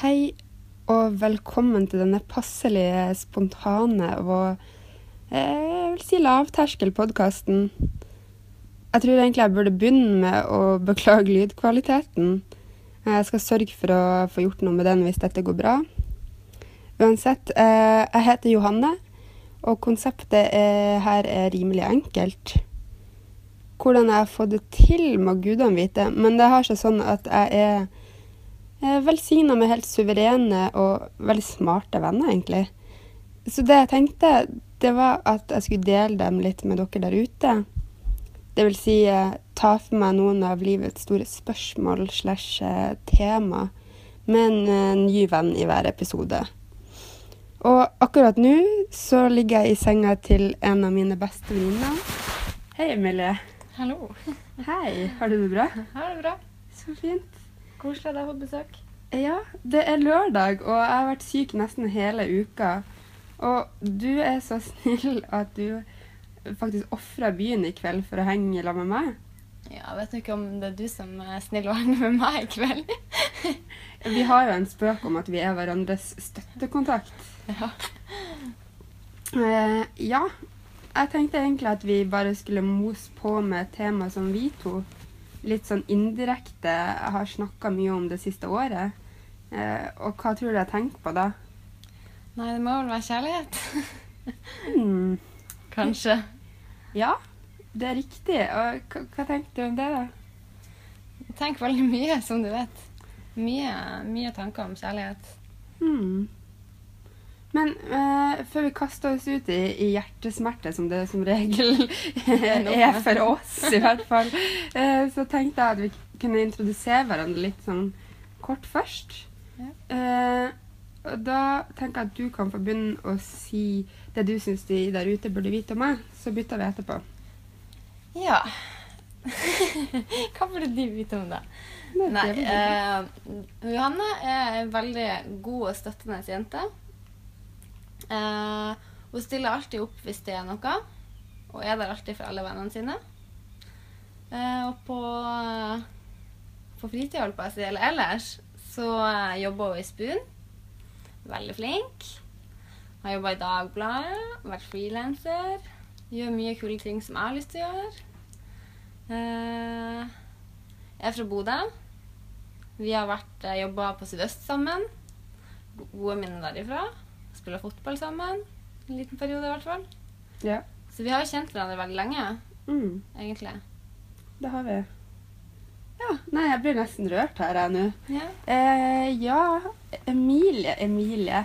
Hei og velkommen til denne passelige, spontane og eh, jeg vil si lavterskel-podkasten. Jeg tror egentlig jeg burde begynne med å beklage lydkvaliteten. Jeg skal sørge for å få gjort noe med den hvis dette går bra. Uansett, eh, jeg heter Johanne, og konseptet er, her er rimelig enkelt. Hvordan jeg har fått det til, må gudene vite, men det har seg sånn at jeg er velsigna med helt suverene og veldig smarte venner, egentlig. Så det jeg tenkte, det var at jeg skulle dele dem litt med dere der ute. Det vil si eh, ta for meg noen av livets store spørsmål slash eh, tema med en eh, ny venn i hver episode. Og akkurat nå så ligger jeg i senga til en av mine beste venninner. Hei, Emilie. Hallo. Hei, har du det bra? Har det bra. Så fint. Koselig jeg har fått besøk. Ja, det er lørdag, og jeg har vært syk nesten hele uka. Og du er så snill at du faktisk ofra byen i kveld for å henge sammen med meg. Ja, jeg vet ikke om det er du som er snill å henge med meg i kveld. Vi har jo en spøk om at vi er hverandres støttekontakt. ja. Uh, ja, jeg tenkte egentlig at vi bare skulle mose på med et tema som vi to litt sånn indirekte har snakka mye om det siste året. Eh, og hva tror du jeg tenker på da? Nei, det må vel være kjærlighet. mm. Kanskje. Ja, det er riktig. Og hva, tenker du om det, da? Jeg tenker veldig mye, som du vet. Mye, mye tanker om kjærlighet. Hmm. Men uh, før vi kaster oss ut i, i hjertesmerte, som det som regel er for oss, i hvert fall, uh, så tenkte jeg at vi kunne introdusere hverandre litt sånn kort først. Ja. Eh, og da tenker jeg at du kan få begynne å si det du syns de der ute burde vite om meg, så bytter vi etterpå. Ja. Hva burde de vite om da? Nei, eh, Johanne er en veldig god og støttende jente. Eh, hun stiller alltid opp hvis det er noe, og er der alltid for alle vennene sine. Eh, og på, på fritida, holdt på å si, eller ellers, så eh, jobber hun i Spoon. Veldig flink. Har jobba i Dagbladet, vært frilanser. Gjør mye kule ting som jeg har lyst til å gjøre. Eh, jeg er fra Bodø. Vi har vært eh, jobba på Sydøst sammen. Gode minner derifra. Spiller fotball sammen. En liten periode, i hvert fall. Ja. Så vi har jo kjent hverandre veldig lenge, Mm, egentlig. det har vi. Ja, nei, jeg blir nesten rørt her, jeg nå. Ja. Eh, ja, Emilie Emilie.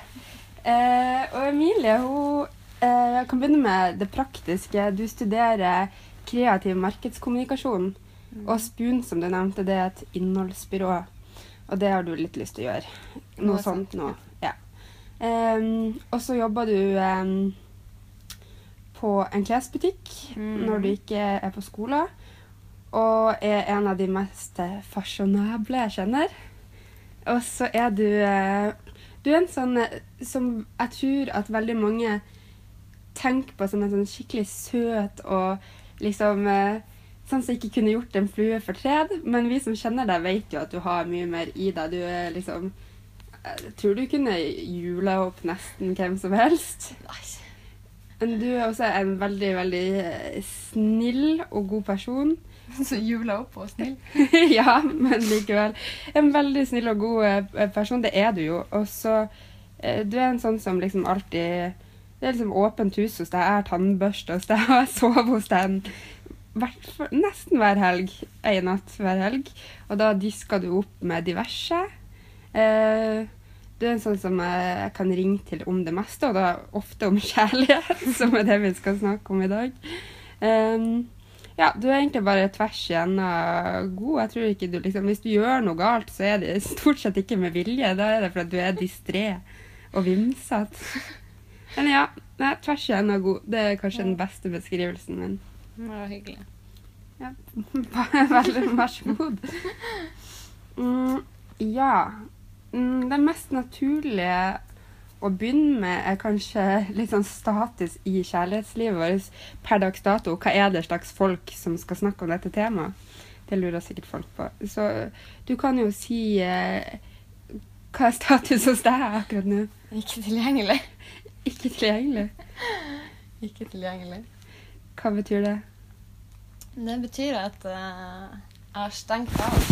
Eh, og Emilie, hun eh, Jeg kan begynne med det praktiske. Du studerer kreativ markedskommunikasjon. Og Spoon, som du nevnte, det er et innholdsbyrå. Og det har du litt lyst til å gjøre. Noe Noe sånt, nå. Ja. Em, og så jobber du um, på en klesbutikk mm. når du ikke er på skolen. Og er en av de mest fasjonable jeg kjenner. Og så er du uh, Du er en sånn eh, som jeg tror at veldig mange tenker på som en sånn skikkelig søt og liksom uh, Sånn som ikke kunne gjort en flue fortred. Men vi som kjenner deg, vet jo at du har mye mer i deg. Du er liksom Jeg tror du kunne jula opp nesten hvem som helst. Nei. Men du er også en veldig, veldig eh, snill og god person. Så jula opp og snill. ja, men likevel. En veldig snill og god eh, person. Det er du jo. Og så eh, Du er en sånn som liksom alltid Det er liksom åpent hus hos deg. Jeg har tannbørste hos deg, og jeg sover hos deg nesten hver helg. En natt hver helg. Og da disker du opp med diverse. Eh, du er en sånn som jeg kan ringe til om det meste, og da ofte om kjærlighet, som er det vi skal snakke om i dag. Um, ja, du er egentlig bare tvers igjennom god. Jeg tror ikke du liksom Hvis du gjør noe galt, så er det stort sett ikke med vilje. Da er det fordi du er distré og vimsete. Men ja, nei, tvers igjennom god. Det er kanskje den beste beskrivelsen min. Det var hyggelig. Ja, vær så god. Mm, ja. Mm, det mest naturlige å begynne med er kanskje litt sånn status i kjærlighetslivet vårt per dags dato. Hva er det slags folk som skal snakke om dette temaet? Det lurer sikkert folk på. Så du kan jo si eh, Hva er status hos deg akkurat nå? Ikke tilgjengelig. Ikke tilgjengelig. Ikke tilgjengelig. Hva betyr det? Det betyr at uh, jeg har stengt av,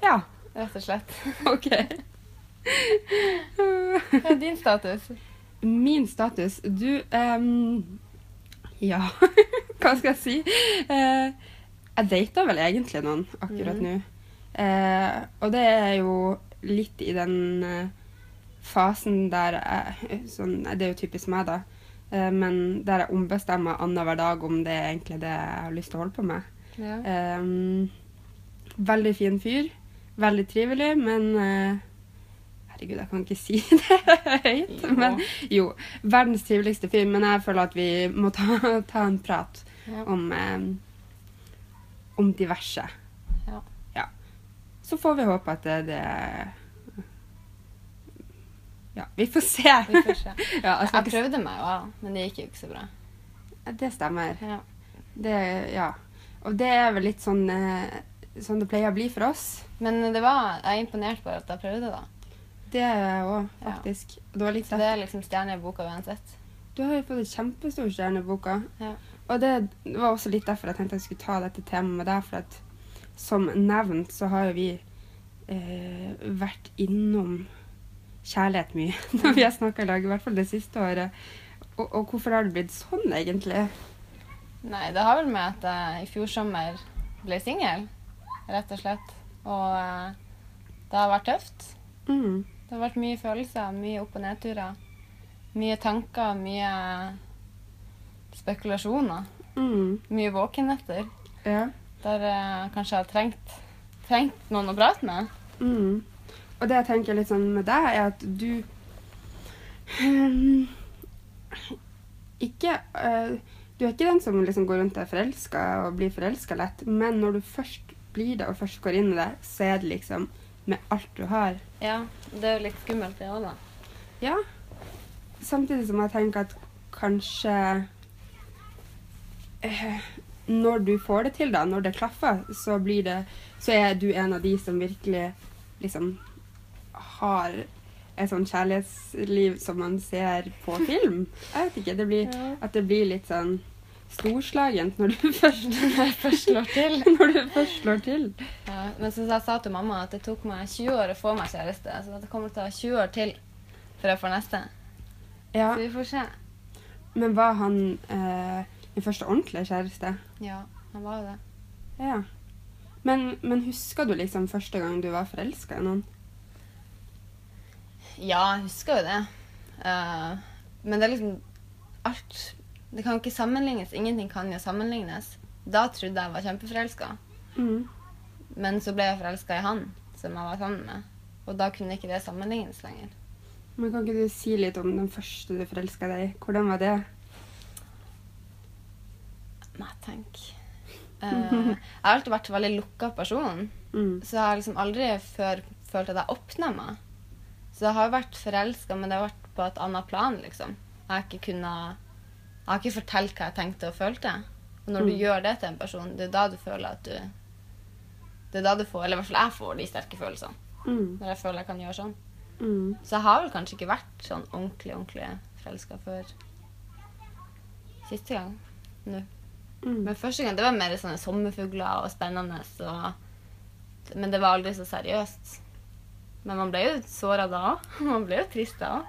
Ja, rett og slett. OK. Hva er din status? Min status Du um, Ja, hva skal jeg si? Uh, jeg dater vel egentlig noen akkurat mm. nå. Uh, og det er jo litt i den uh, fasen der jeg sånn, Det er jo typisk meg, da. Men der jeg ombestemmer annenhver dag om det er egentlig det jeg har lyst til å holde på med. Ja. Um, veldig fin fyr. Veldig trivelig, men eh, Herregud, jeg kan ikke si det høyt. Jo. Men jo, verdens triveligste fyr. Men jeg føler at vi må ta, ta en prat Ja. om, eh, om diverse. Ja. Ja. Så får vi håpe at det, det Ja, vi får se. Vi får se. ja, jeg Jeg prøvde meg jo, men det gikk jo ikke så bra. det stemmer. Ja. Det, ja. Og det er vel litt sånn, eh, sånn det pleier å bli for oss. Men det var, jeg er imponert over at jeg prøvde, da. Det er jeg òg, Ja. faktisk. Det var litt det er liksom stjerne i boka uansett. Du har jo fått en kjempestor stjerne i boka. Ja. Og det var også litt derfor jeg tenkte jeg skulle ta dette temaet med deg. For at som nevnt så har jo vi eh, vært innom kjærlighet mye når vi har snakka i lag. I hvert fall det siste året. Og, og hvorfor har det blitt sånn, egentlig? Nei, det har vel med at jeg i fjor sommer ble singel, rett og slett. Og eh, det har vært tøft. Mm. Det har vært mye følelser, mye opp- og nedturer. Mye tanker, mye spekulasjoner. Mm. Mye våkenetter. Ja. Der jeg kanskje har trengt, trengt noen å prate med. Mm. Og det jeg tenker litt sånn med deg, er at du Ehm, Ikke uh, Du er ikke den som liksom går rundt og er forelska og blir forelska lett, men når du først blir det og først går inn i det, så er det liksom med alt du har. Ja, det er jo litt skummelt det òg, da. Ja. Samtidig som jeg tenker at kanskje eh, Når du får det til, da, når det klaffer, så blir det Så er du en av de som virkelig liksom har et sånn kjærlighetsliv som man ser på film. Jeg vet ikke. Det blir, Ja. At det blir litt sånn storslagent når du først, Først slår til. når du først slår til. Ja, men som jeg sa til mamma, at det tok meg 20 år å få meg kjæreste. Så det kommer til å ta 20 år til før jeg får neste. Ja, Så vi får se. Men var han eh, din første ordentlige kjæreste? Ja, han var jo det. Ja. Men, men husker du liksom første gang du var forelska i noen? Ja, jeg husker jo det. Uh, men det er liksom alt Det kan ikke sammenlignes. Ingenting kan jo sammenlignes. Da trodde jeg var kjempeforelska, Mm. men så ble jeg forelska i han som jeg var sammen med. Og da kunne ikke det sammenlignes lenger. Men kan ikke du si litt om den første du forelska deg i? Hvordan var det? Nei, tenk. Uh, jeg har alltid vært en veldig lukka person. Mm. Så jeg har liksom aldri før følt at jeg åpna meg. Så jeg har vært forelska, men det har vært på et annet plan, liksom. Jeg har ikke kunnet Jeg har ikke fortalt hva jeg tenkte og følte. Og når du Mm. gjør det til en person, det er da du føler at du Det er da du får Eller i hvert fall jeg får de sterke følelsene. Mm. Når jeg føler jeg kan gjøre sånn. Mm. Så jeg har vel kanskje ikke vært sånn ordentlig, ordentlig forelska før siste gang. Nå. Mm. Men første gang det var mer sånne sommerfugler og spennende. Og, men det var aldri så seriøst. Men man ble jo såra da òg. Man ble jo trist da òg.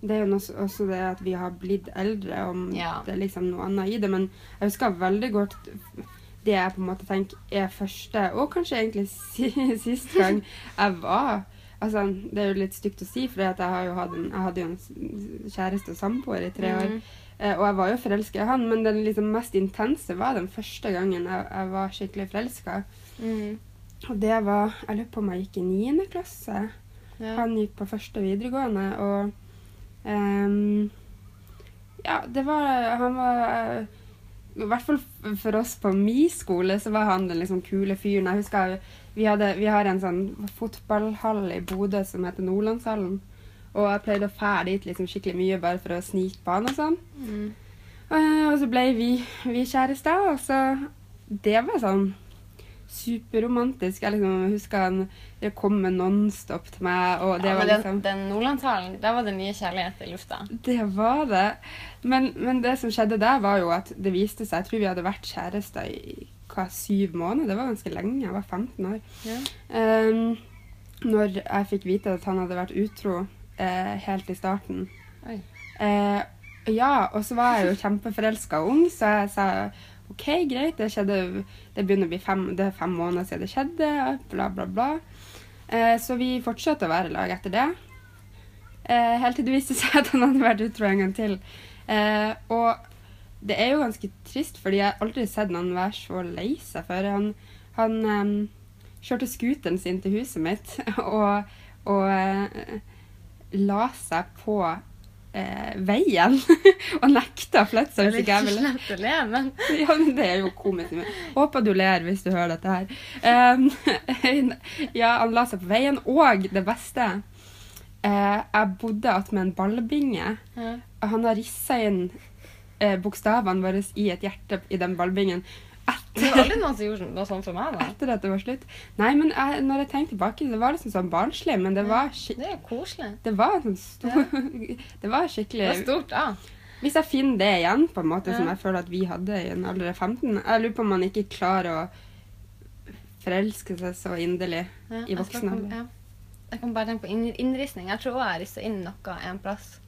Mm. Det er jo også det at vi har blitt eldre, om Ja. det er liksom noe annet i det. Men jeg husker veldig godt det jeg på en måte tenker er første, og kanskje egentlig si, sist gang jeg var Altså, det er jo litt stygt å si, for jeg, jeg hadde jo en kjæreste og samboer i tre år. Mhm. Eh, og jeg var jo forelska i han, men den liksom mest intense var den første gangen jeg, jeg var skikkelig forelska. Mm. Og det var Jeg lurer på om jeg gikk i niende klasse. Ja. Han gikk på første videregående, og ehm, Ja, det var Han var I hvert fall for oss på min skole så var han den liksom kule fyren. Jeg husker vi, hadde, vi har en sånn fotballhall i Bodø som heter Nordlandshallen. Og jeg pleide å fære dit liksom skikkelig mye bare for å snike på han og sånn. Mm. Eh, Og så ble vi, vi kjærester, og så Det var sånn superromantisk. Jeg liksom husker han det kom med Nonstop til meg, og det ja, var men liksom den, den Nordlandstalen, der var det mye kjærlighet i lufta. Det var det. Men, men det som skjedde der, var jo at det viste seg Jeg tror vi hadde vært kjærester i hva, syv måneder. Det var ganske lenge. Jeg var 15 år. Ja. Um, når jeg fikk vite at han hadde vært utro eh, helt i starten. Oi. Eh, ja, og så var jeg jo kjempeforelska og ung, så jeg sa OK, greit, det skjedde Det begynner å bli fem, det er fem måneder siden det skjedde, bla, bla, bla. Eh, så vi fortsatte å være i lag etter det. Eh, helt til det viste seg at han hadde vært utro en gang til. Eh, og det er jo ganske trist, fordi jeg har aldri sett noen være så lei seg før. Han, han em, kjørte scooteren sin til huset mitt og, og eh, la seg på eh, veien og nekta Fletcher hvis ikke jeg ville. slett å le, men Ja, men det er jo komisk. Håper du ler hvis du hører dette her. Um, ja, han la seg på veien, og det beste eh, Jeg bodde attmed en ballbinge. ja. Han har rissa inn eh, bokstavene våre i et hjerte i den ballbingen Det var aldri noen som gjorde noe sånt for meg, da. etter at det var slutt. Nei, men jeg, når jeg tenker tilbake, det var liksom sånn barnslig, men det var, skik Det er jo koselig. det var sånn stor Det var Det skikkelig var stort, da. Hvis jeg finner det igjen, på en måte som Ja. jeg føler at vi hadde i en alder av 15 Jeg lurer på om man ikke klarer å forelske seg så inderlig Ja, i jeg skal voksen komme- alder. ja. Jeg kan bare tenke på inn- innristning. Jeg tror også jeg har rissa inn noe en plass.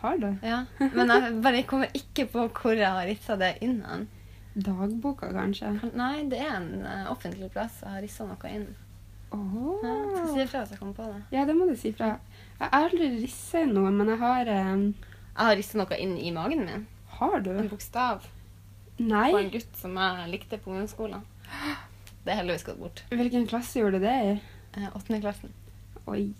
Har du? Ja. Men jeg bare kommer ikke på hvor jeg har rissa det inn. hen. Dagboka, kanskje? Nei, det er en uh, offentlig plass. Jeg har rissa noe inn. Oh. Ja, jeg skal si ifra hvis jeg kommer på det. Ja, det må du si fra. Jeg har aldri risset inn noe, men jeg har um... Jeg har rissa noe inn i magen min. Har du? En bokstav Nei? på en gutt som jeg likte på ungdomsskolen. Det er heldigvis gått bort. Hvilken klasse gjorde du det i? Eh, Åttende klassen. Oi.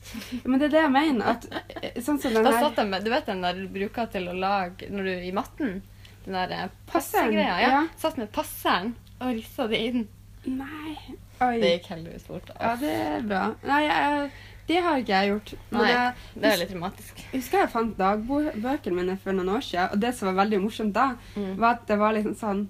Men det er det jeg mener. At, eh, sånn som den her satt jeg med, Du vet den der du bruker til å lage når du i matten? Den der eh, passegreia? Ja. ja. Satt med passeren og rissa det inn. Nei. Oi. Det gikk heldigvis bort. Ja, det er bra. Nei, jeg, det har ikke jeg gjort. Men Nei, jeg, det er litt dramatisk. Jeg husker jeg fant dagbøkene mine for noen år siden, og det som var veldig morsomt da, Mm. var at det var liksom sånn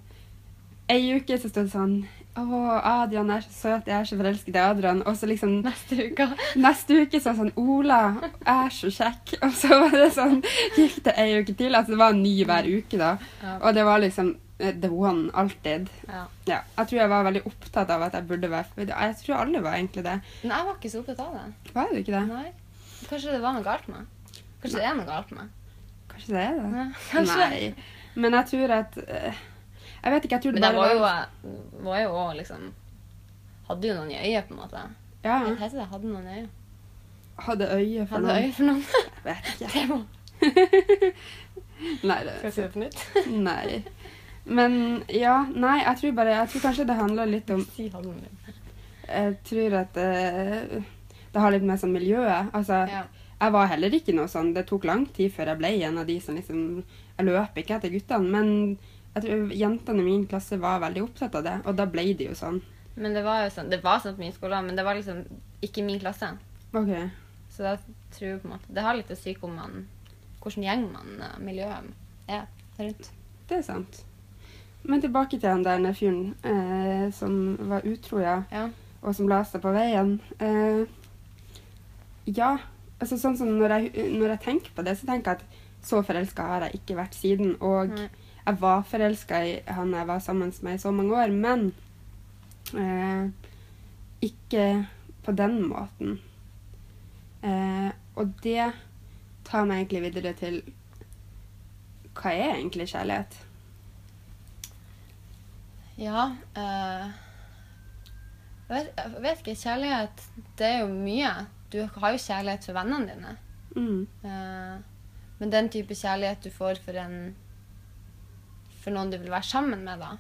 Ei uke så stod det sånn Å, Adrian er så søt, jeg er så forelsket i Adrian. Og så liksom Neste uke. neste uke så var sånn Ola er så kjekk. Og så var det sånn Gikk det ei uke til? Altså det var en ny hver uke, da. Ja. Og det var liksom eh, the one alltid. Ja. Ja. Jeg tror jeg var veldig opptatt av at jeg burde være Jeg tror alle var egentlig det. Men jeg var ikke så opptatt av det. Var du ikke det? Nei. Kanskje det var noe galt med meg. Kanskje det er noe galt med meg. Kanskje det er det? Ja. Nei. Men jeg tror at eh, Jeg vet ikke, jeg tror det Men jeg bare var jo, var jo også liksom Hadde jo noen i øyet, på en måte. Ja. Hva heter det? Hadde noen i øyet. Hadde øye for Hadde noen. øye for noen. Vet ikke. Det må Nei, det Skal jeg si det på nytt? Nei. Men ja, nei, jeg tror bare Jeg tror kanskje det handler litt om Si hadde noen. Jeg tror at uh, det har litt med sånn miljøet. Altså, Ja. jeg var heller ikke noe sånn Det tok lang tid før jeg ble en av de som liksom Jeg løp ikke etter guttene, men jeg tror jentene i min klasse var veldig opptatt av det, og da ble det jo sånn. Men det var jo sånn Det var sånn på min skole, men det var liksom ikke min klasse. OK. Så da tror jeg på en måte Det har litt å si hvor man hvordan gjeng man eh, miljøet er rundt. Det er sant. Men tilbake til den der fyren eh, som var utro, ja. Ja. og som la seg på veien. Eh, ja, altså sånn som når jeg, når jeg tenker på det, så tenker jeg at så forelska har jeg ikke vært siden. Og Nei. Jeg var forelska i han jeg var sammen med i så mange år, men eh, ikke på den måten. Eh, og det tar meg egentlig videre til hva er egentlig kjærlighet? Ja eh, jeg, vet, jeg vet ikke. Kjærlighet, det er jo mye. Du har jo kjærlighet for vennene dine. Mm. Eh, men den type kjærlighet du får for en For noen du vil være sammen med, da,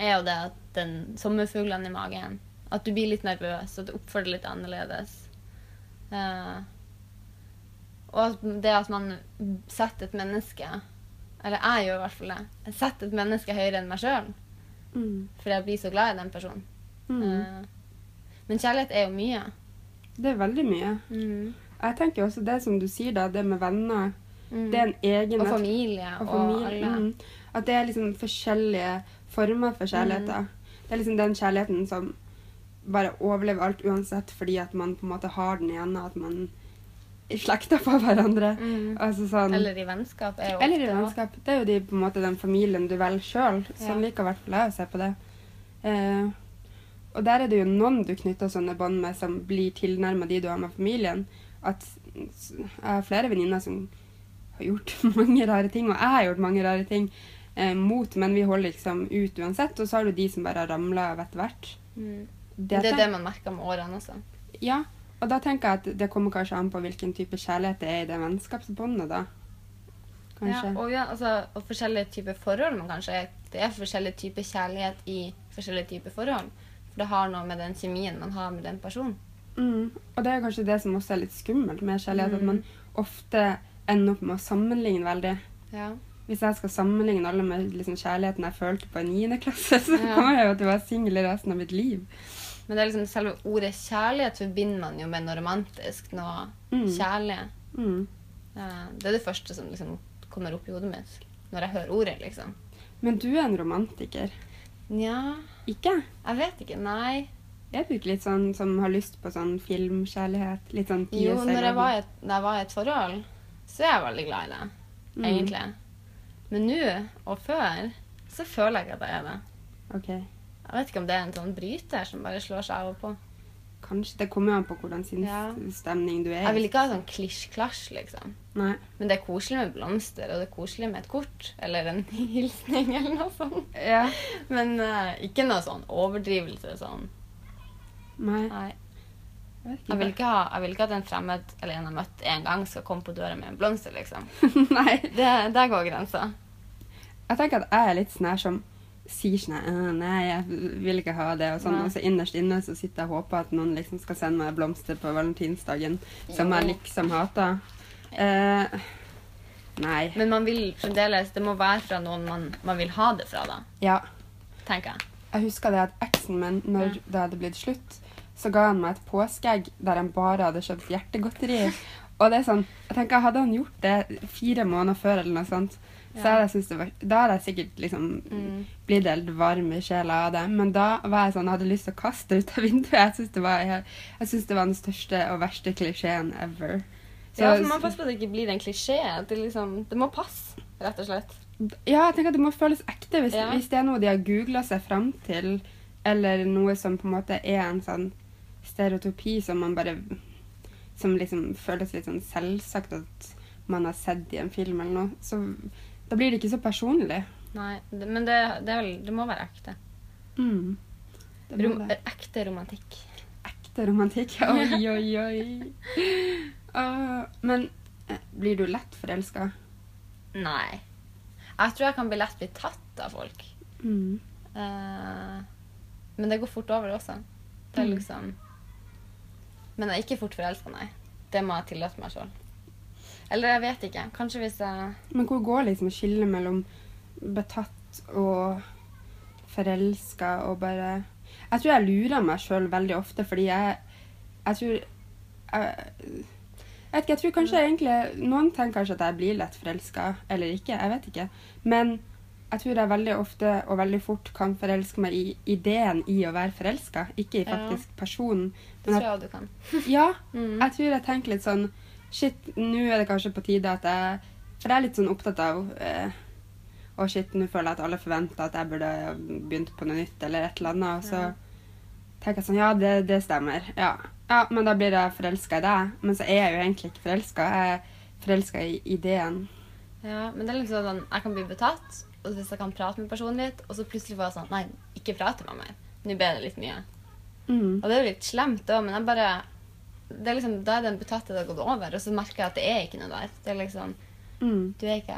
er jo det at den sommerfuglene i magen At du blir litt nervøs, og du oppfører deg litt annerledes. Uh, og at det at man setter et menneske Eller jeg gjør i hvert fall det. Jeg setter et menneske høyere enn meg sjøl. Mm. Fordi jeg blir så glad i den personen. Mm. Uh, men kjærlighet er jo mye. Det er veldig mye. Jeg tenker også det som du sier da, det med venner. Mm. Det er en egen og familie og og, alle. Mm. At det er liksom forskjellige former for kjærligheter. Mm. Det er liksom den kjærligheten som bare overlever alt uansett fordi at man på en måte har den ene, at man slekta på hverandre. Mm. Altså sånn Eller i vennskap. Er jo Eller i vennskap. Det er jo de, på en måte den familien du velger sjøl. Sånn Ja. liker i hvert fall jeg å se på det. Eh, og der er det jo noen du knytter sånne bånd med som blir tilnærma de du har med familien. At Jeg har flere venninner som gjort mange rare ting, og jeg har gjort mange rare ting eh, mot, men vi holder liksom ut uansett. Og så har du de som bare har ramla av etter hvert. Mm. Det Det er det man merker med årene også. Ja, og da tenker jeg at det kommer kanskje an på hvilken type kjærlighet det er i det vennskapsbåndet, da. Kanskje. Ja, og, ja, altså, og forskjellige typer forhold, men kanskje det er forskjellige typer kjærlighet i forskjellige typer forhold. For det har noe med den kjemien man har med den personen. Mm. Og det er kanskje det som også er litt skummelt med kjærlighet, at Mm. man ofte ender opp med å sammenligne veldig. Ja. Hvis jeg skal sammenligne alle med liksom kjærligheten jeg følte på i 9. klasse, så Ja. kommer jeg jo til å være singel i resten av mitt liv. Men det er liksom selve ordet kjærlighet forbinder man jo med noe romantisk, noe Mm. kjærlig. Mm. Det er det første som liksom kommer opp i hodet mitt når jeg hører ordet, liksom. Men du er en romantiker. Nja, Ikke? jeg vet ikke. Nei. Er du ikke litt sånn som har lyst på sånn filmkjærlighet? Litt sånn Jo, når jeg, var i et, når jeg var i et forhold, så er jeg veldig glad i det, Mm. egentlig. Men nå og før så føler jeg ikke at jeg er det. Ok. Jeg vet ikke om det er en sånn bryter som bare slår seg av og på. Kanskje. Det kommer jo an på hvordan Ja. sinnsstemning du er Jeg vil ikke ha sånn klisj-klasj, liksom. Nei. Men det er koselig med blomster, og det er koselig med et kort eller en hilsning eller noe sånt. Ja. Men uh, ikke noe sånn overdrivelse sånn. Nei. Nei. Jeg Jeg vil ikke, ha, jeg vil ikke at en fremmed eller en jeg har møtt en gang, skal komme på døra med en blomster, liksom. Nei. Det, der går grensa. Jeg tenker at jeg er litt sånn her som sier sånn «Øh, Nei, jeg vil ikke ha det. Og sånn, og så innerst inne så sitter jeg og håper at noen liksom skal sende meg blomster på valentinsdagen, som Jo. jeg liksom hater. Eh, nei. Men man vil fremdeles Det må være fra noen man, man vil ha det fra, da. Ja. Tenker jeg. Jeg husker det at eksen min, når det hadde blitt slutt, så ga han meg et påskeegg der han bare hadde kjøpt hjertegodteri. Og det er sånn, jeg tenker, Hadde han gjort det fire måneder før, eller noe sånt, så hadde jeg det var, da hadde jeg sikkert liksom Mm. blitt helt varm i sjela av det. Men da var jeg sånn, jeg hadde lyst til å kaste det ut av vinduet. Jeg syns det, var- jeg, jeg synes det var den største og verste klisjeen ever. Så- ja, så man passer på at det ikke blir en klisjé. Det, liksom, det må passe, rett og slett. Ja, jeg tenker at det må føles ekte hvis, Ja. hvis det er noe de har googla seg fram til, eller noe som på en måte er en sånn stereotypi som man bare Som liksom føles litt sånn selvsagt at man har sett i en film eller noe. Så da blir det ikke så personlig. Nei, det, Men det, det, vel, det må være ekte. Mm. Må Rom, ekte romantikk. Ekte romantikk. Oi, oi, oi. uh, men eh, blir du lett forelska? Nei. Jeg tror jeg kan bli lett bli tatt av folk. Mm. Uh, men det går fort over også. Det er Mm. Men jeg er ikke fort forelska, nei. Det må jeg tillate meg sjøl. Eller jeg vet ikke. Kanskje hvis jeg Men hvor går liksom skillet mellom betatt og forelska og bare Jeg tror jeg lurer meg sjøl veldig ofte, fordi jeg Jeg tror jeg, jeg vet ikke, jeg tror kanskje egentlig Noen tenker kanskje at jeg blir lett forelska, eller ikke. Jeg vet ikke. Men jeg tror jeg veldig ofte og veldig fort kan forelske meg i ideen i å være forelska, ikke i faktisk personen. Det tror jeg du kan. Ja, Mm. jeg tror jeg tenker litt sånn Shit, nå er det kanskje på tide at jeg For jeg er litt sånn opptatt av eh, Å, shit, nå føler jeg at alle forventer at jeg burde begynt på noe nytt eller et eller annet. Og så Ja. tenker jeg sånn Ja, det, det stemmer. Ja. ja, men da blir jeg forelska i deg. Men så er jeg jo egentlig ikke forelska. Jeg er forelska i ideen. Ja, men det er liksom sånn Jeg kan bli betatt, og hvis jeg kan prate med personen litt, og så plutselig får jeg sånn Nei, ikke prate med meg. Nå ble det litt mye. Mm. Og det er jo litt slemt òg, men jeg bare det er liksom, Da er den betatte det har gått over, og så merker jeg at det er ikke noe der. Det er liksom Mm. Du er ikke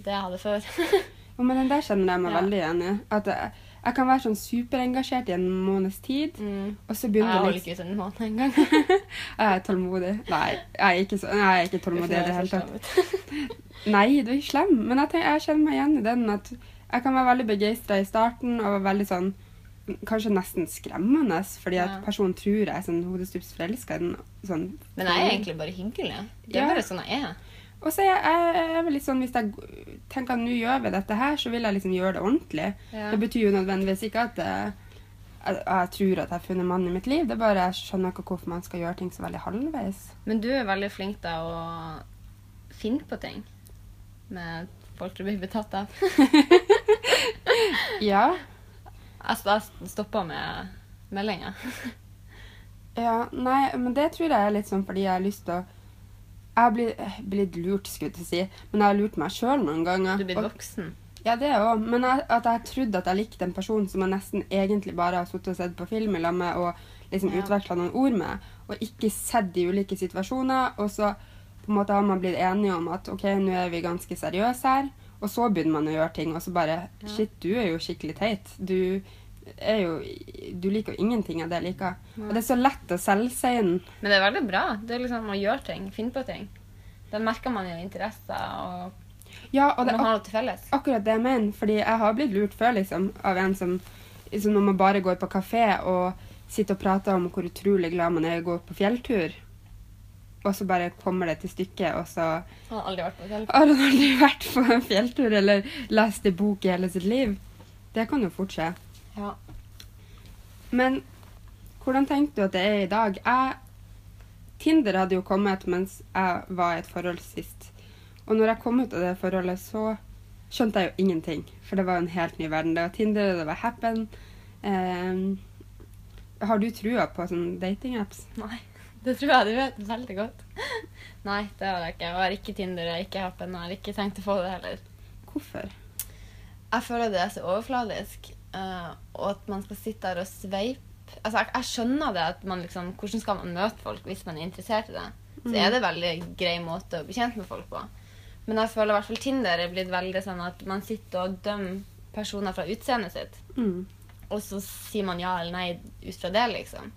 det jeg hadde før. Jo, men den der kjenner jeg meg Ja. veldig igjen i. At jeg, jeg kan være sånn superengasjert i en måneds tid, mm. og så Jeg begynner det holder litt ikke ut en måned engang. Jeg er tålmodig. Nei, jeg er ikke, så, nei, jeg er ikke tålmodig i det hele tatt. Nei, du er ikke slem. Men jeg, tenker, jeg kjenner meg igjen i den at jeg kan være veldig begeistra i starten og være veldig sånn Kanskje nesten skremmende, fordi at personen tror jeg er sånn hodestups forelska i den. Sånn, Men jeg er egentlig bare hyggelig. Det er Ja. bare sånn jeg er. Og så er jeg, jeg er sånn hvis jeg tenker at nå gjør vi dette her, så vil jeg liksom gjøre det ordentlig. Ja. Det betyr jo nødvendigvis ikke at jeg jeg, jeg tror at jeg har funnet mannen i mitt liv. Det er bare jeg skjønner ikke hvorfor man skal gjøre ting så veldig halvveis. Men du er veldig flink til å finne på ting med folk du blir betatt av. Ja. Altså, jeg stoppa med meldinger. ja. Nei, men det tror jeg er litt sånn fordi jeg har lyst til å Jeg har blitt, blitt lurt, skulle jeg si, men jeg har lurt meg sjøl noen ganger. Du blir voksen. Ja, det òg. Men jeg, at jeg trodde at jeg likte en person som jeg nesten egentlig bare har sittet og sett på film i lag med og liksom Ja. utveksla noen ord med, og ikke sett de ulike situasjoner. Og så på en måte har man blitt enige om at OK, nå er vi ganske seriøse her. Og så begynner man å gjøre ting, og så bare Ja. Shit, du er jo skikkelig teit. Du er jo Du liker jo ingenting av det jeg liker. Nei. Og det er så lett å selge seg inn. Men det er veldig bra. Det er liksom å gjøre ting, finne på ting. Da merker man jo interesser, og, Ja, og det man har noe til felles. akkurat det jeg mener. Fordi jeg har blitt lurt før, liksom, av en som, liksom, når man bare går på kafé og sitter og prater om hvor utrolig glad man er i å gå på fjelltur, og så bare kommer det til stykket, og så Jeg har aldri vært på fjelltur? har han aldri vært på en fjelltur eller lest en bok i hele sitt liv. Det kan jo fort skje. Ja. Men hvordan tenkte du at det er i dag? Jeg, Tinder hadde jo kommet mens jeg var i et forhold sist. Og når jeg kom ut av det forholdet, så skjønte jeg jo ingenting. For det var en helt ny verden. Det var Tinder, det var Happen. Eh, har du trua på sånne datingapps? Nei. Det tror jeg du vet veldig godt. Nei, det har jeg ikke. Jeg har ikke Tinder, jeg har ikke Happen, og jeg har ikke tenkt å få det heller. Hvorfor? Jeg føler det er så overfladisk, eh, og at man skal sitte der og sveipe Altså, jeg, jeg skjønner det at man liksom Hvordan skal man møte folk hvis man er interessert i det? Så er det en veldig grei måte å bli kjent med folk på. Men jeg føler i hvert fall Tinder er blitt veldig sånn at man sitter og dømmer personer fra utseendet sitt, Mm. og så sier man ja eller nei ut fra det, liksom.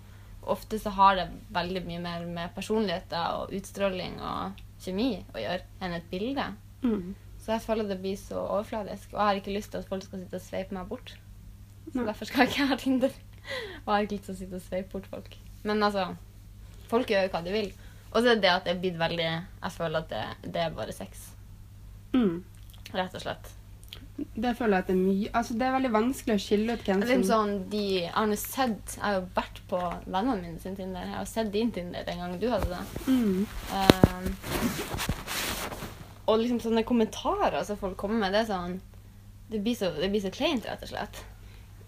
Ofte så har det veldig mye mer med personligheter og utstråling og kjemi å gjøre enn et bilde. Mm. Så jeg føler det blir så overfladisk. Og jeg har ikke lyst til at folk skal sitte og sveipe meg bort. Så Nei. derfor skal jeg ikke ha Tinder. Og jeg har ikke lyst til å sitte og sveipe bort folk. Men altså, folk gjør jo hva de vil. Og så er det det at det er blitt veldig Jeg føler at det, det er bare sex. Mm. Rett og slett. Det føler jeg at det er mye Altså, det er veldig vanskelig å skille ut hvem som sånn, de, Jeg har jo sett Jeg har jo vært på vennene mine sin Tinder. Jeg har sett din Tinder den gangen du hadde det. mm. Um, og liksom sånne kommentarer som folk kommer med, det er sånn Det blir så, det blir så kleint, rett og slett.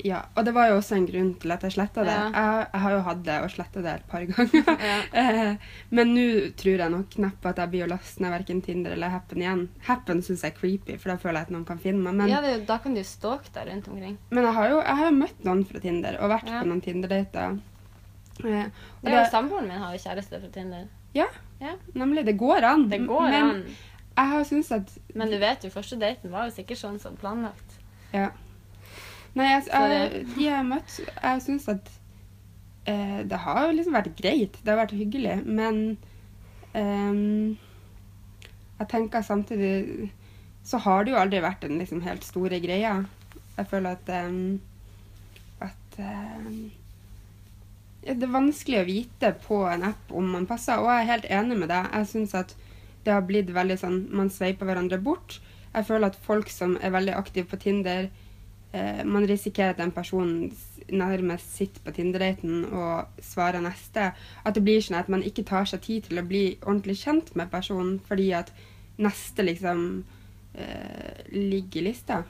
Ja, og det var jo også en grunn til at jeg sletta det. Ja. Jeg, jeg har jo hatt det og sletta det et par ganger. Ja. Eh, Men nå tror jeg nok neppe at jeg blir å laste ned verken Tinder eller Happen igjen. Happen syns jeg er creepy, for da føler jeg at noen kan finne meg. Men, ja, det, da kan du stalke deg rundt omkring. men jeg, har jo, jeg har møtt noen fra Tinder og vært Ja. på noen Tinder-dater. Eh, Det er jo Samboeren min har jo kjæreste fra Tinder. ja, Ja, nemlig. Det går an. Det går men an. jeg har syntes at Men du vet jo, første daten var jo sikkert sånn som planlagt. Ja. Nei, jeg, jeg, de jeg har møtt, jeg syns at eh, det har jo liksom vært greit. Det har vært hyggelig. Men eh, jeg tenker samtidig så har det jo aldri vært den liksom helt store greia. Jeg føler at ehm, at ehm, det er vanskelig å vite på en app om man passer, og jeg er helt enig med deg. Jeg syns at det har blitt veldig sånn Man sveiper hverandre bort. Jeg føler at folk som er veldig aktive på Tinder eh, Man risikerer at den personen nærmest sitter på Tinder-daten og svarer neste. At det blir sånn at man ikke tar seg tid til å bli ordentlig kjent med personen fordi at neste liksom eh, ligger i lista.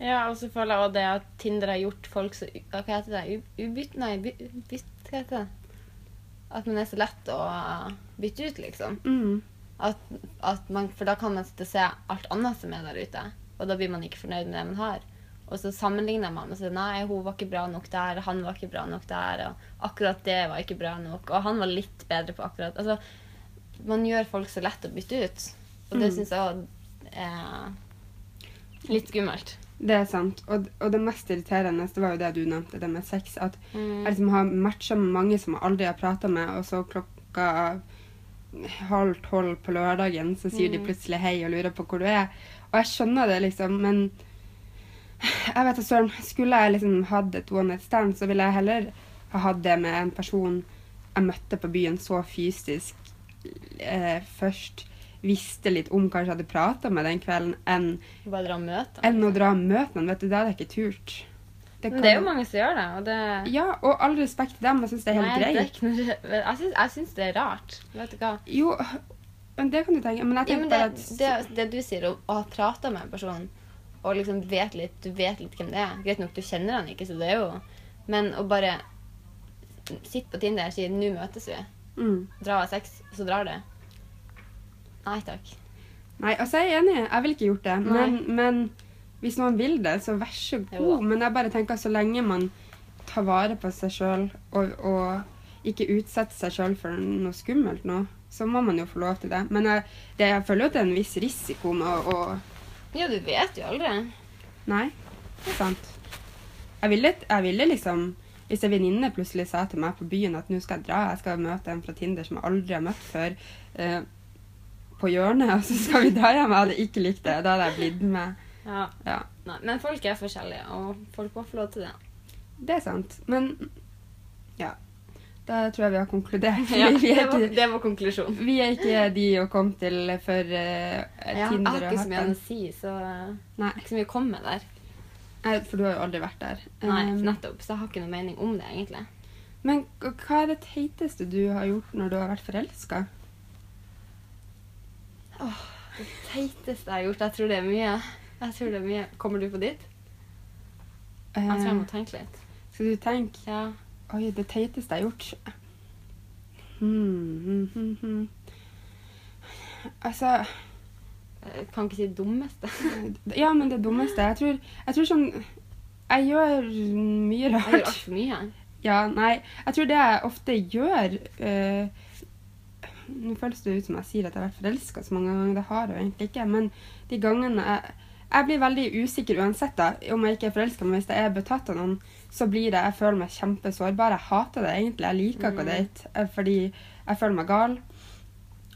Ja, og så føler jeg også det at Tinder har gjort folk så Hva heter det? Ubytt... Nei, by, bytt, hva heter det? At man er så lett å bytte ut, liksom. Mm. At, at man, for da kan man sitte og se alt annet som er der ute. Og da blir man ikke fornøyd med det man har. Og så sammenligner man og sier nei, hun var ikke bra nok der, han var ikke bra nok der, og akkurat det var ikke bra nok, og han var litt bedre på akkurat Altså, man gjør folk så lett å bytte ut. Og det Mm. syns jeg også er litt skummelt. Det er sant. Og, og det mest irriterende det var jo det du nevnte, det med sex. At Mm. jeg liksom har matcha med mange som jeg aldri har prata med, og så klokka halv tolv på lørdagen så sier de Mm. plutselig hei og lurer på hvor du er. Og jeg skjønner det, liksom, men jeg vet da søren. Skulle jeg liksom hatt et one night stand, så ville jeg heller ha hatt det med en person jeg møtte på byen så fysisk eh, først. Visste litt om, kanskje hadde prata med den kvelden, enn Bare dra og møte. enn å dra og møte noen. Vet du, det hadde jeg ikke turt. det Men det er jo mange som gjør det, og det Ja, og all respekt til dem. Jeg syns det er helt Nei, det er greit. ikke noe Jeg syns, jeg syns det er rart. Vet du hva? Jo, men det kan du tenke. Men jeg Ja, tenker men det, bare at det, det du sier, å, å ha prata med en person og liksom vet litt, du vet litt hvem det er Greit nok, du kjenner han ikke, så det er jo Men å bare sitte på Tinder og si 'nå møtes vi', mm. dra av sex, og så drar det Nei takk. Nei, altså jeg er enig. Jeg ville ikke gjort det. Men, men hvis noen vil det, så vær så god. Jo. Men jeg bare tenker så lenge man tar vare på seg sjøl og, og ikke utsetter seg sjøl for noe skummelt nå, så må man jo få lov til det. Men jeg, det, jeg føler jo at det er en viss risiko med å, å Ja, du vet jo aldri. Nei, det er sant. Jeg ville, jeg ville liksom Hvis en venninne plutselig sa til meg på byen at nå skal jeg dra, jeg skal møte en fra Tinder som jeg aldri har møtt før, eh, på hjørnet, og så skal vi dra hjem, jeg hadde ikke likt det. Da hadde jeg blitt med. Ja. Ja, Nei, men folk er forskjellige, og folk må få lov til det. det er sant. Men ja. Da tror jeg vi har konkludert. Ja, vi, det, var, det var konklusjonen. vi er ikke de å komme til for eh, Ja, jeg har ikke så mye å si, så eh, Nei, ikke så mye å komme med der. nei, for du har jo aldri vært der. Nei, Um, nettopp. Så jeg har ikke noe mening om det, egentlig. Men hva er det teiteste du har gjort når du har vært forelska? Det teiteste jeg har gjort, jeg tror det er mye. Jeg tror det er mye. Kommer du på ditt? Jeg tror jeg må tenke litt. Eh, Skal du tenke Ja. Oi, det teiteste jeg har gjort hmm, hmm, hmm, hmm. Altså Jeg kan ikke si det dummeste. Ja, men det dummeste Jeg tror, jeg tror sånn Jeg gjør mye rart. Jeg gjør altfor mye. Ja, nei. Jeg tror det jeg ofte gjør uh, Nå føles det ut som jeg sier at jeg har vært forelska så mange ganger. Det har jeg jo egentlig ikke. Men de gangene jeg, jeg blir veldig usikker uansett da, om jeg ikke er forelska, men hvis jeg er betatt av noen, så blir det Jeg føler meg kjempesårbar. Jeg hater det egentlig. Jeg liker ikke å Mm. date eh, fordi jeg føler meg gal.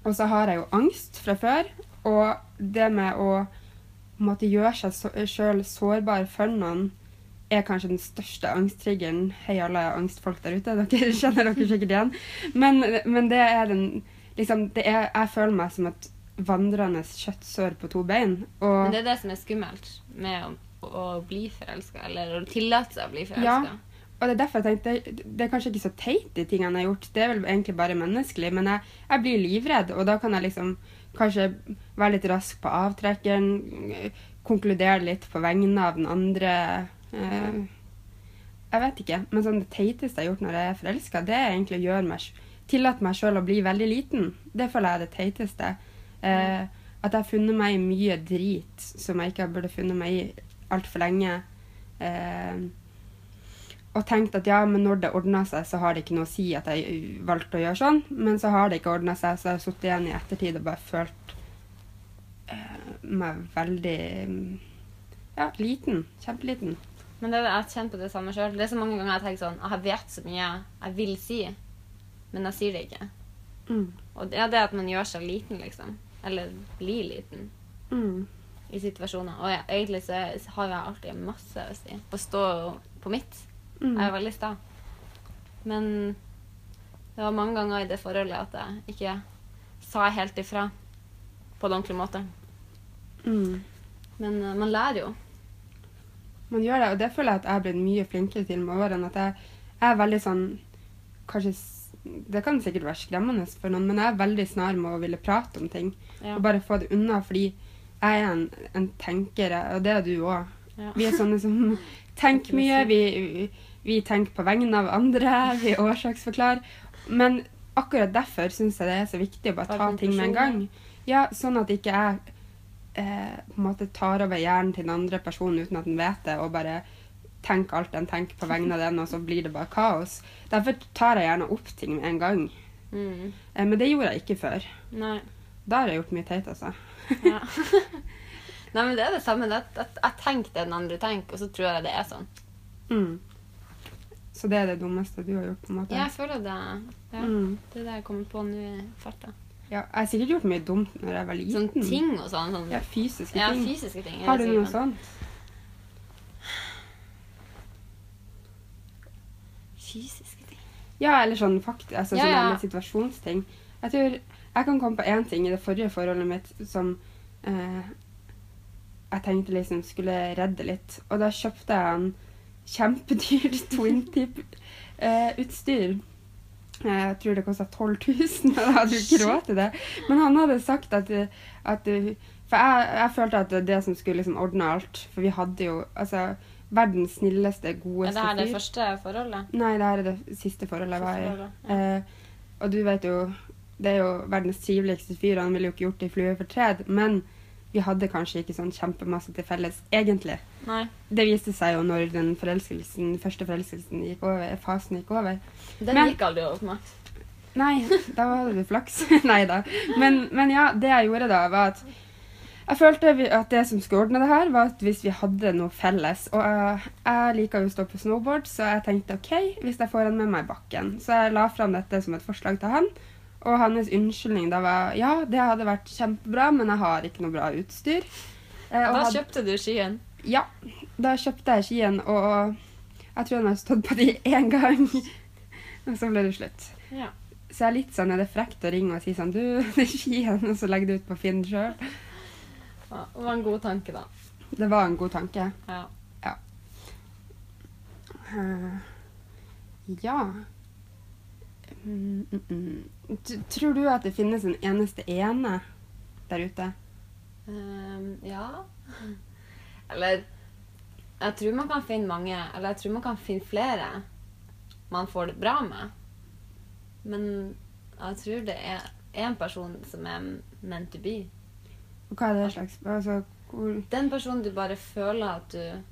Og så har jeg jo angst fra før. Og det med å måtte gjøre seg sjøl sårbar for noen er kanskje den største angsttriggeren. Hei, alle angstfolk der ute. Dere kjenner dere sikkert igjen. Men, men det er den liksom, det er, Jeg føler meg som et vandrende kjøttsår på to bein. Og Men det er det som er skummelt med å, å bli forelska, eller å tillate seg å bli forelska. Og det er derfor jeg tenkte, det, er kanskje ikke så teit, de tingene jeg har gjort. Det er vel egentlig bare menneskelig. Men jeg, jeg blir livredd, og da kan jeg liksom kanskje være litt rask på avtrekkeren. Konkludere litt på vegne av den andre. Eh, jeg vet ikke. Men sånn det teiteste jeg har gjort når jeg er forelska, det er egentlig å gjøre meg Tillate meg sjøl å bli veldig liten. Det føler jeg er det teiteste. Eh, at jeg har funnet meg i mye drit som jeg ikke burde funnet meg i altfor lenge. Eh, og tenkt at ja, men når det ordna seg, så har det ikke noe å si at jeg valgte å gjøre sånn. Men så har det ikke ordna seg, så jeg har sittet igjen i ettertid og bare følt eh, meg veldig ja, liten. Kjempeliten. Men det, jeg kjenner på det samme sjøl. Det er så mange ganger jeg tenker sånn Jeg vet så mye jeg vil si, men jeg sier det ikke. Mm. Og det er det at man gjør seg liten, liksom. Eller bli liten Mm. i situasjoner. Og jeg, egentlig så har jeg alltid masse å si. Å stå på mitt. Mm. Jeg er veldig sta. Men det var mange ganger i det forholdet at jeg ikke sa helt ifra på en ordentlig måte. Mm. Men eh, man lærer jo. Man gjør det, og det føler jeg at jeg er blitt mye flinkere til med årene. At jeg, jeg er veldig sånn Kanskje Det kan sikkert være skremmende for noen, men jeg er veldig snar med å ville prate om ting. Ja. Og bare få det unna, fordi jeg er en, en tenker, og det er du òg. Ja. Vi er sånne som tenker mye. Vi, vi tenker på vegne av andre. Vi årsaksforklarer. Men akkurat derfor syns jeg det er så viktig å bare ta Ta ting med en gang. Ja, Sånn at ikke jeg eh, på en måte tar over hjernen til den andre personen uten at den vet det, og bare tenker alt den tenker på vegne av den, og så blir det bare kaos. Derfor tar jeg gjerne opp ting med en gang. Mm. Eh, men det gjorde jeg ikke før. Nei. Da har jeg gjort mye teit, altså. Ja. Nei, men det er det samme. Jeg, at jeg tenker det den andre tenker, og så tror jeg det er sånn. Mm. Så det er det dummeste du har gjort, på en måte? Jeg føler det ja, Mm. Det er det jeg kommer på nå i farta. Ja, jeg har sikkert gjort mye dumt når jeg var liten. Sånn ting og sånn. sånn Ja, fysiske ja, ting. fysiske ting. Har du noe sånt? Fysiske ting. Ja, eller sånn fakt altså, Ja, sånn ja. situasjonsting. Jeg tror jeg kan komme på én ting i det forrige forholdet mitt som eh, jeg tenkte liksom skulle redde litt. Og da kjøpte jeg en kjempedyrt twin tip-utstyr. jeg tror det kosta 12 000, og jeg hadde jo ikke råd til det. Men han hadde sagt at, at For jeg, jeg følte at det det som skulle liksom ordne alt. For vi hadde jo altså verdens snilleste, Er det her det første forholdet? Nei, det her er det siste forholdet jeg var i. Ja. Eh, og du vet jo, det er jo verdens triveligste fyr, han ville jo ikke gjort det i flue for tred, men vi hadde kanskje ikke sånn kjempemasse til felles, egentlig. Nei. Det viste seg jo når den forelskelsen, første forelskelsen gikk over, fasen gikk over. Den Men- gikk aldri over for Max. Nei, da hadde du flaks. Nei da. Men, men ja, det jeg gjorde da, var at jeg følte at det som skulle ordne det her, var at hvis vi hadde noe felles Og jeg, jeg liker jo å stå på snowboard, så jeg tenkte OK, hvis jeg får han med meg i bakken. Så jeg la fram dette som et forslag til han. Og hans unnskyldning da var ja, det hadde vært kjempebra, men jeg har ikke noe bra utstyr. Eh, Da kjøpte du skien. ja, da kjøpte jeg skien, og jeg tror han har stått på de én gang. Og så ble det slutt. Ja. Så jeg er litt sånn, er det frekt å ringe og si sånn Du, det er skien, og så legge det ut på Finn sjøl. Ja, Det var en god tanke, da. Det var en god tanke. Ja. Eh, ja mm, mm, mm. Tror du at det finnes en eneste ene der ute? Um, ja. Eller Jeg tror man kan finne mange Eller jeg tror man kan finne flere man får det bra med. Men jeg tror det er én person som er meant to be. Hva er det slags altså, hvor, Den personen du bare føler at du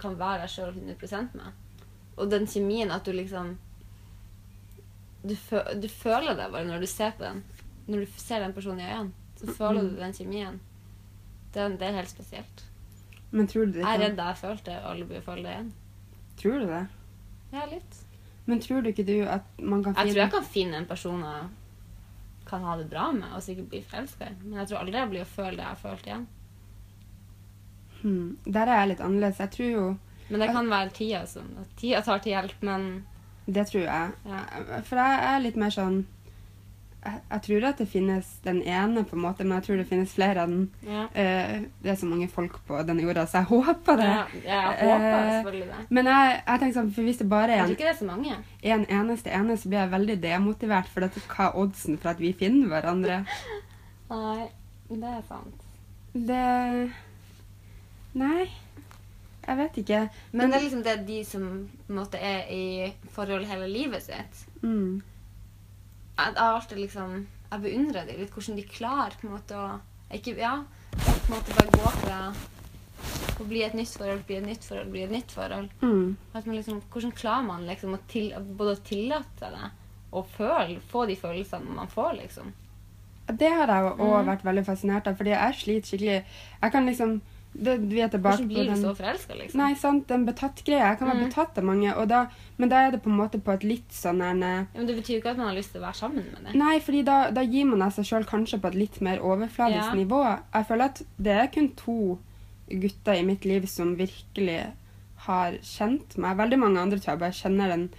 kan være deg sjøl 100% med. Og den kjemien at du liksom du, fø du føler det bare når du ser på den. Når du ser den personen i øynene, så føler du den kjemien. Det, det er helt spesielt. Men tror du det Jeg er redd jeg følte det, og alle blir føle det igjen. Tror du det? Ja, litt. Men tror du ikke du at man kan Jeg tror jeg kan finne en person jeg kan ha det bra med, og sikkert bli forelska i. Men jeg tror aldri jeg blir å føle det jeg har følt igjen. hmm, Der er jeg litt annerledes. Jeg tror jo Men det kan være tida som Tida tar til hjelp, men Det tror jeg. Ja. For jeg er litt mer sånn jeg, jeg tror at det finnes den ene, på en måte, men jeg tror det finnes flere av den. ja. Uh, det er så mange folk på denne jorda, så jeg håper det. Ja, jeg håper uh, selvfølgelig det. Men jeg, jeg tenker sånn, for hvis det bare Jeg er tror en, ikke det er så mange. en eneste ene, så blir jeg veldig demotivert. For dette, hva er oddsen for at vi finner hverandre? Nei, det er sant. Det Nei. Jeg vet ikke. Men det er liksom det de som på en måte er i forhold hele livet sitt. mm, Jeg jeg har alltid liksom Jeg beundrer dem litt, hvordan de klarer på en måte å ikke, Ja, på en måte bare gå fra å bli et nytt forhold, bli et nytt forhold, bli et nytt forhold. mm, At man liksom, hvordan klarer man liksom å til, både å tillate seg det og føle, få de følelsene man får, liksom? Det har jeg òg Mm. vært veldig fascinert av, fordi jeg sliter skikkelig Jeg kan liksom det, Vi er tilbake Hvordan blir du så forelska, liksom? Nei, sant, den betatt-greia. Jeg kan være Mm. betatt av mange, da, men da er det på en måte på et litt sånn her Ja, men Det betyr jo ikke at man har lyst til å være sammen med det. Nei, fordi da, da gir man seg sjøl kanskje på et litt mer overfladisk Ja. nivå. Jeg føler at det er kun to gutter i mitt liv som virkelig har kjent meg. Veldig mange andre tror jeg bare kjenner den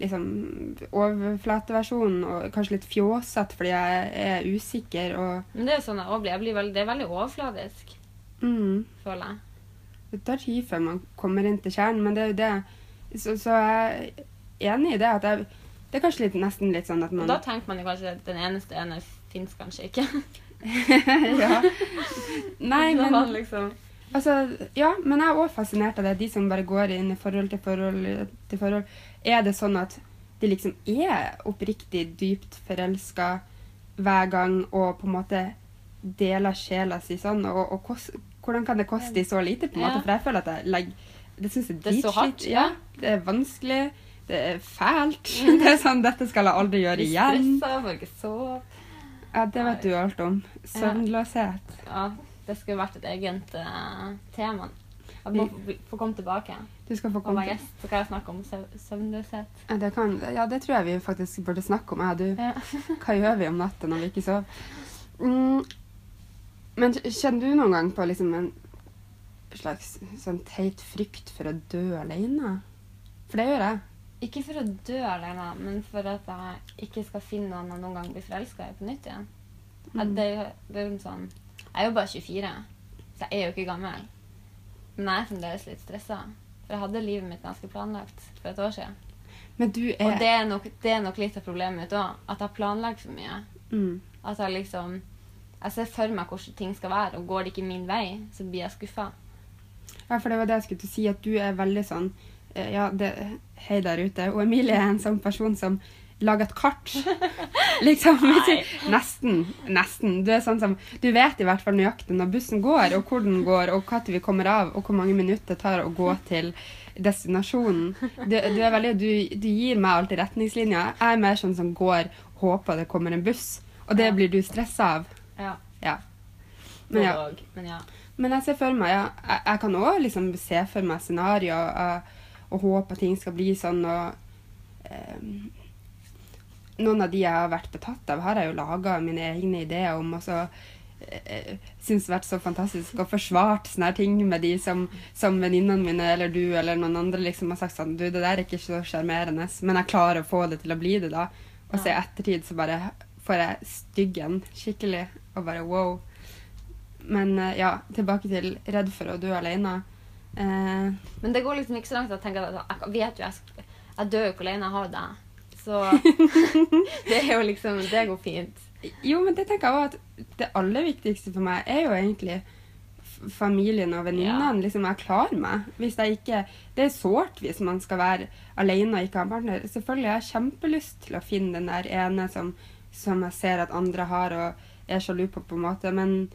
liksom overflateversjonen og kanskje litt fjåsete fordi jeg er usikker og Men det er sånn jeg òg blir. Jeg blir veldig, det er veldig overfladisk, mm, føler jeg. Det tar tid før man kommer inn til kjernen, men det er jo det. Så, så jeg er enig i det at jeg Det er kanskje litt, nesten litt sånn at man da tenker man jo kanskje at den eneste ene fins kanskje ikke. ja. Nei, men liksom Altså, ja, men jeg er òg fascinert av det. De som bare går inn i forhold til forhold til forhold. Er det sånn at de liksom er oppriktig dypt forelska hver gang og på en måte deler sjela si sånn? Og, og kos, hvordan kan det koste så lite, på en måte? For jeg føler at jeg legger Det syns jeg Det er dritslitt. ja. Det er vanskelig. Det er fælt. Det er sånn, Dette skal jeg aldri gjøre igjen. stressa, ikke sove. Ja, Det vet du alt om. Søvnløshet. Ja, det skulle vært et eget uh, tema. Jeg må få- komme tilbake Du skal få komme til så kan jeg snakke om søvnløshet. Ja det, kan, ja, det tror jeg vi faktisk burde snakke om. Jeg og du. Ja. Hva gjør vi om natta når vi ikke sover? Mm, men kjenner du noen gang på liksom en slags sånn teit frykt for å dø alene? For det gjør jeg. Ikke for å dø alene, men for at jeg ikke skal finne noen jeg noen gang blir forelska i på nytt igjen. Mm. det, det er sånn Jeg er jo bare 24, så jeg er jo ikke gammel. Men jeg er fremdeles litt stressa for jeg hadde livet mitt ganske planlagt for et år siden. Men du er Og det er nok, det er nok litt av problemet mitt òg. At jeg har planlagt for mye. mm. At jeg liksom Jeg ser for meg hvordan ting skal være, og går det ikke min vei, så blir jeg skuffa. Ja, for det var det jeg skulle til å si, at du er veldig sånn eh, Ja, det, hei der ute. Og Emilie er en sånn person som lager et kart. liksom. Nesten. Nesten. Du er sånn som Du vet i hvert fall nøyaktig når bussen går, og hvor den går, og når vi kommer av, og hvor mange minutter det tar å gå til destinasjonen. Du, du veldig Du, du gir meg alltid retningslinjer. Jeg er mer sånn som går, håper det kommer en buss. Og det blir du stressa av. Ja. Ja. Men ja. Men ja. Men jeg ser for meg, ja, jeg, jeg kan òg liksom se for meg scenarioer og, og håpe at ting skal bli sånn. og ehm, Noen av de jeg har vært betatt av, har jeg jo laga mine egne ideer om. og så uh, syns det har vært så fantastisk og forsvart sånne ting med de som, som venninnene mine eller du eller noen andre liksom har sagt sånn Du, det der er ikke så sjarmerende, men jeg klarer å få det til å bli det, da. Og så i ettertid så bare får jeg styggen skikkelig, og bare wow. Men eh, ja, tilbake til redd for å dø alene. Eh, Men det går liksom ikke så langt at jeg tenker at jeg vet jo jeg, jeg dør jo ikke alene, jeg har deg. Så det er jo liksom Det går fint. jo, men det tenker jeg også at det aller viktigste for meg er jo egentlig familien og venninnene. Ja. Liksom, jeg klarer meg. Hvis jeg ikke Det er sårt hvis man skal være alene og ikke ha partner. Selvfølgelig har jeg kjempelyst til å finne den der ene som, som jeg ser at andre har og er sjalu på, på en måte. Men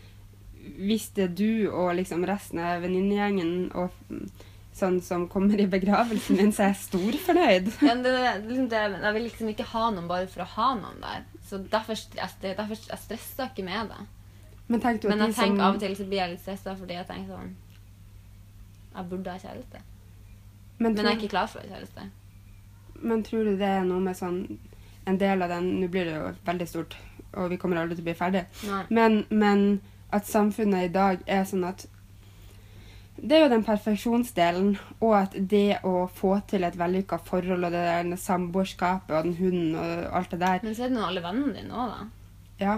hvis det er du og liksom resten av venninnegjengen og sånn som kommer i begravelsen min, så er jeg storfornøyd. Ja, det, det, liksom det, jeg vil liksom ikke ha noen bare for å ha noen der. Så derfor, jeg, derfor jeg stresser ikke med det. Men tenk Men jeg de som tenker av og til så blir jeg litt stressa fordi jeg tenker sånn Jeg burde ha kjæreste. men, Men jeg er ikke klar for å ha kjæreste. men tror du det er noe med sånn En del av den Nå blir det jo veldig stort, og vi kommer aldri til å bli ferdig. Men, men at samfunnet i dag er sånn at det er jo den perfeksjonsdelen, og at det å få til et vellykka forhold og det der samboerskapet og den hunden og alt det der Men så er det nå alle vennene dine òg, da. Ja,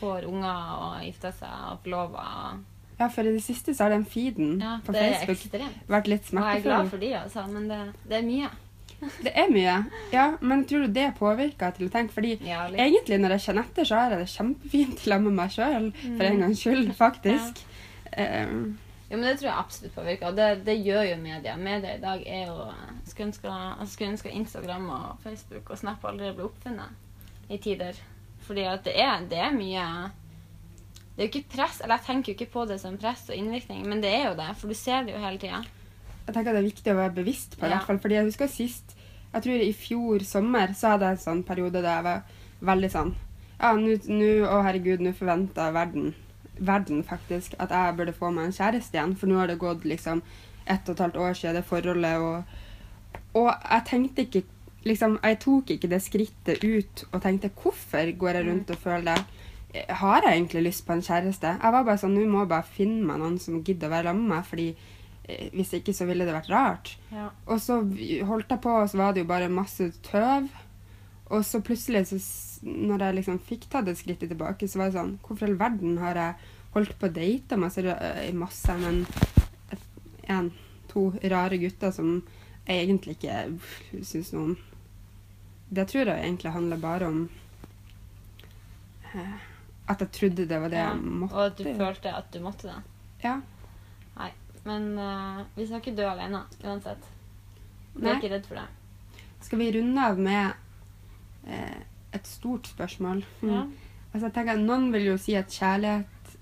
Får unger og gifter seg og forlover. og- ja for i det siste så har den feeden Ja, på Facebook vært litt smertefull. Og jeg er glad for de, altså, men det, det er mye. Det er mye. Ja, men tror du det påvirker til å tenke? Fordi Ja, egentlig når jeg kjenner etter, så har jeg det kjempefint sammen med meg sjøl, for Mm. en gangs skyld, faktisk. Um, Jo, men Det tror jeg absolutt påvirker. Og det, det gjør jo media. Media i dag er jo Skulle ønske, skulle ønske Instagram og Facebook og Snap allerede ble oppfunnet i tider. Fordi at det er, det er mye Det er jo ikke press, eller jeg tenker jo ikke på det som press og innvirkning, men det er jo det, for du ser det jo hele tida. Jeg tenker det er viktig å være bevisst på i hvert fall. Fordi jeg husker sist Jeg tror i fjor sommer så hadde jeg en sånn periode der jeg var veldig sånn Ja, nå Å, herregud, nå forventer verden verden faktisk at jeg burde få meg en kjæreste igjen, for nå har det gått liksom ett og et halvt år siden det forholdet, og, og jeg tenkte ikke liksom, Jeg tok ikke det skrittet ut og tenkte hvorfor går jeg rundt og føler det? Har jeg egentlig lyst på en kjæreste? Jeg var bare sånn, Nå må jeg bare finne meg noen som gidder å være sammen med meg, fordi hvis ikke så ville det vært rart. Ja. Og så holdt jeg på, og så var det jo bare masse tøv. Og så plutselig, så, når jeg liksom fikk tatt det skrittet tilbake, så var det sånn Hvorfor i all verden har jeg holdt på å date masse, i masse men en, to rare gutter som jeg egentlig ikke syns noe om? Det tror jeg egentlig handler bare om eh, at jeg trodde det var det Ja, jeg måtte. Og at du følte at du måtte det. Ja. Men uh, vi skal ikke dø alene uansett. Vi er ikke redd for det. Skal vi runde av med eh, et stort spørsmål? Mm. Ja. Altså, jeg tenker, Noen vil jo si at kjærlighet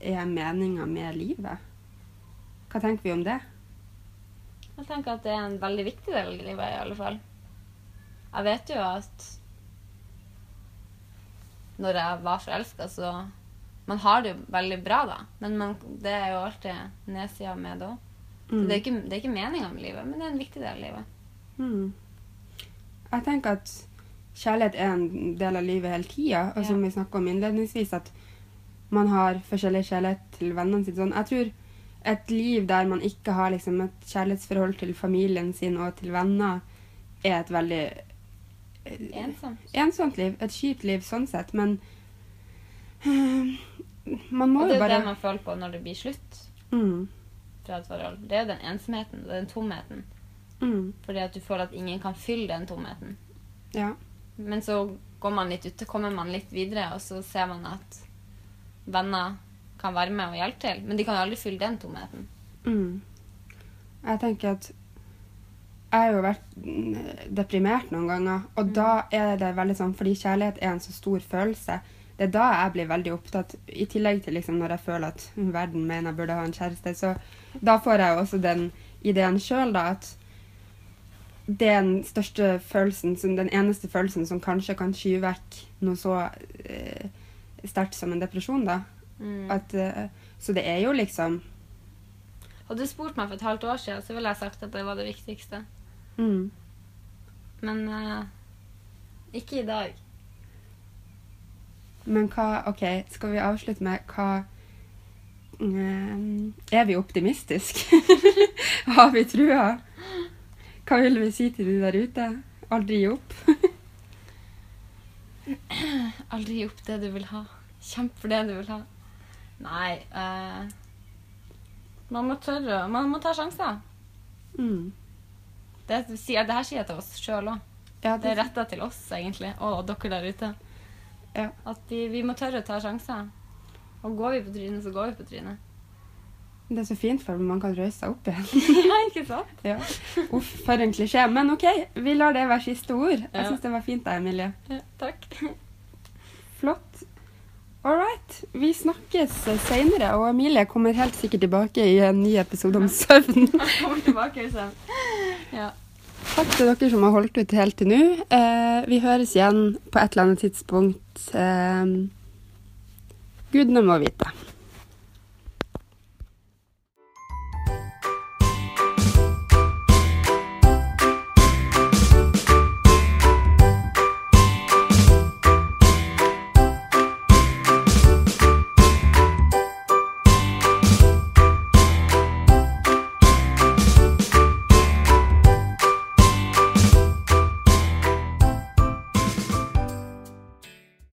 er meninga med livet. Hva tenker vi om det? Jeg tenker at det er en veldig viktig del av livet, i alle fall. Jeg vet jo at når jeg var forelska, så Man har det jo veldig bra, da. Men man, det er jo alltid nedsida med det òg. Mm. Det er ikke, det er ikke meninga med livet, men det er en viktig del av livet. Mm. Jeg tenker at kjærlighet er en del av livet hele tida. Og som Ja. vi snakka om innledningsvis, at man har forskjellig kjærlighet til vennene sine. Sånn. Jeg tror et liv der man ikke har liksom, et kjærlighetsforhold til familien sin og til venner, er et veldig eh, Ensomt. ensomt liv. Et kjipt liv sånn sett. Men eh, man må Og det er bare det man føler på når det blir slutt. mm. fra et forhold. Det er jo den ensomheten, den tomheten. Mm. Fordi at du føler at ingen kan fylle den tomheten. Ja. Men så går man litt ute, kommer man litt videre, og så ser man at venner kan være med og hjelpe til. Men de kan jo aldri fylle den tomheten. Mm. Jeg tenker at jeg har jo vært mm, deprimert noen ganger, og da er det veldig sånn Fordi kjærlighet er en så stor følelse. Det er da jeg blir veldig opptatt, i tillegg til liksom når jeg føler at verden mener jeg burde ha en kjæreste. Så da får jeg jo også den ideen sjøl, da, at det er den største følelsen, som, den eneste følelsen som kanskje kan skyve vekk noe så eh, sterkt som en depresjon, da. Mm. At, eh, så det er jo liksom Hadde du spurt meg for et halvt år siden, så ville jeg sagt at det var det viktigste. mm. Men eh, ikke i dag. Men hva OK, skal vi avslutte med hva um, Er vi optimistiske? Har vi trua? Hva vil vi si til de der ute? Aldri gi opp? Aldri gi opp det du vil ha. Kjemp for det du vil ha. Nei uh, Man må tørre Man må ta sjanser. Mm. Det, det her sier jeg til oss sjøl òg. Ja, Det er retta til oss, egentlig, og dere der ute. Ja. At vi, vi må tørre å ta sjanser. Og går vi på trynet, så går vi på trynet. det er så fint, for man kan røyse seg opp igjen. ja, ikke sant? ja. Uff, for en klisjé. Men OK, vi lar det være siste ord. Jeg Ja. syns det var fint da, Emilie. Ja, takk. Flott. All right. Vi snakkes seinere, og Emilie kommer helt sikkert tilbake i en ny episode om søvn. Jeg kommer tilbake i søvn. Ja. Takk til dere som har holdt ut helt til nå. Eh, vi høres igjen på et eller annet tidspunkt. Eh, gudene må vite.